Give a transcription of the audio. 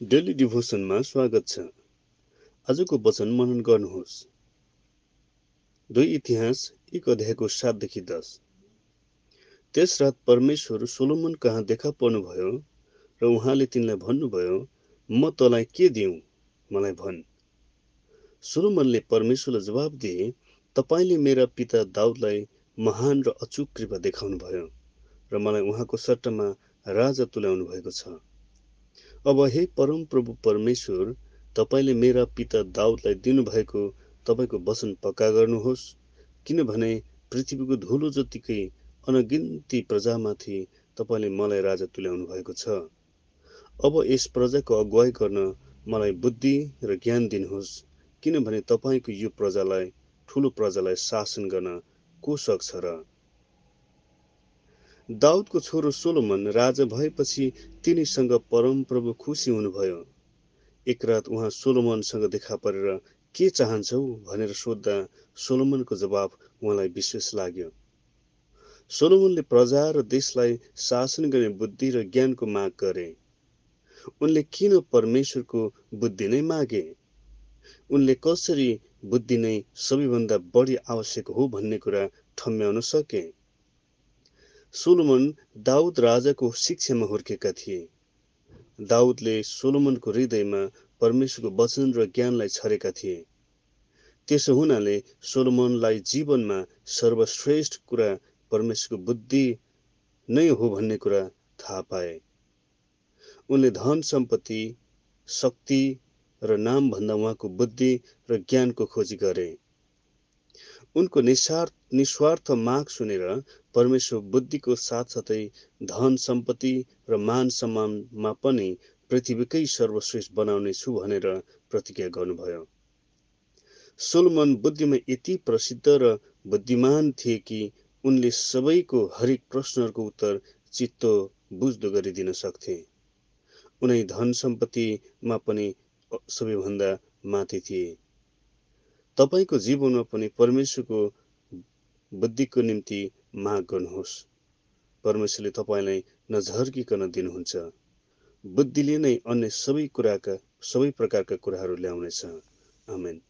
Daily डिभोसनमा स्वागत छ। आजको वचन मनन गर्नुहोस्। दुई इतिहास एक अध्यायको सातदेखि दस। त्यस रात परमेश्वर सोलोमन कहाँ देखा पर्नुभयो र उहाँले तिनलाई भन्नुभयो म तँलाई के दिउँ मलाई भन्। सोलोमनले परमेश्वरलाई जवाब दिए तपाईँले मेरा पिता दाउदलाई महान र अचुक कृपा देखाउनुभयो र मलाई उहाँको सट्टामा राजा तुल्याउनु भएको छ। अब हे परम प्रभु परमेश्वर तपाईँले मेरा पिता दाउदलाई दिनुभएको तपाईँको वचन पक्का गर्नुहोस् किनभने पृथ्वीको धुलो जतिकै अनगिन्ती प्रजामाथि तपाईँले मलाई राजा तुल्याउनु भएको छ। अब यस प्रजाको अगुवाई गर्न मलाई बुद्धि र ज्ञान दिनुहोस् किनभने तपाईँको यो प्रजालाई ठुलो प्रजालाई शासन गर्न को सक्छ र दाउदको छोरो सोलोमन राजा भएपछि तिनीसँग परमप्रभु खुसी हुनुभयो। एक रात उहाँ सोलोमनसँग देखा परेर के चाहन्छौ भनेर सोद्धा सोलोमनको जवाब उहाँलाई विश्वास लाग्यो। सोलोमनले प्रजा र देशलाई शासन गर्ने बुद्धि र ज्ञानको माग गरे। उनले किन परमेश्वरको बुद्धि नै मागे? उनले कसरी बुद्धि नै सबैभन्दा बढी आवश्यक हो भन्ने कुरा ठम्म्याउन सके? सोलोमन दाउद राजाको शिक्षामा हुर्केका थिए। दाउदले सोलोमनको हृदयमा परमेश्वरको वचन र ज्ञानलाई छरेका थिए। त्यसो हुनाले सोलोमनलाई जीवनमा सर्वश्रेष्ठ कुरा परमेश्वरको बुद्धि नै हो भन्ने कुरा थाहा पाए। उनले धन सम्पत्ति शक्ति र नाम भन्दा उहाँको बुद्धि र ज्ञानको खोजी गरे। उनको निस्वार्थ निस्वार्थ माग सुनेर परमेश्वर बुद्धिको साथसाथै धन सम्पत्ति र मान सम्मानमा पनि पृथ्वीकै सर्वश्रेष्ठ बनाउने छु भनेर प्रतिज्ञा गर्नुभयो। सोलमन बुद्धिमा यति प्रसिद्ध र बुद्धिमान थिए कि उनले सबैको हरेक प्रश्नहरूको उत्तर चित्तो बुझ्दो गरिदिन सक्थे। उनै धन सम्पत्तिमा पनि सबैभन्दा माथि थिए। तपाईँको जीवनमा पनि परमेश्वरको बुद्धिको निम्ति माग गर्नुहोस्। परमेश्वरले तपाईँलाई नझर्किकन दिनुहुन्छ। बुद्धिले नै अन्य सबै कुराका सबै प्रकारका कुराहरू ल्याउनेछ। आमेन।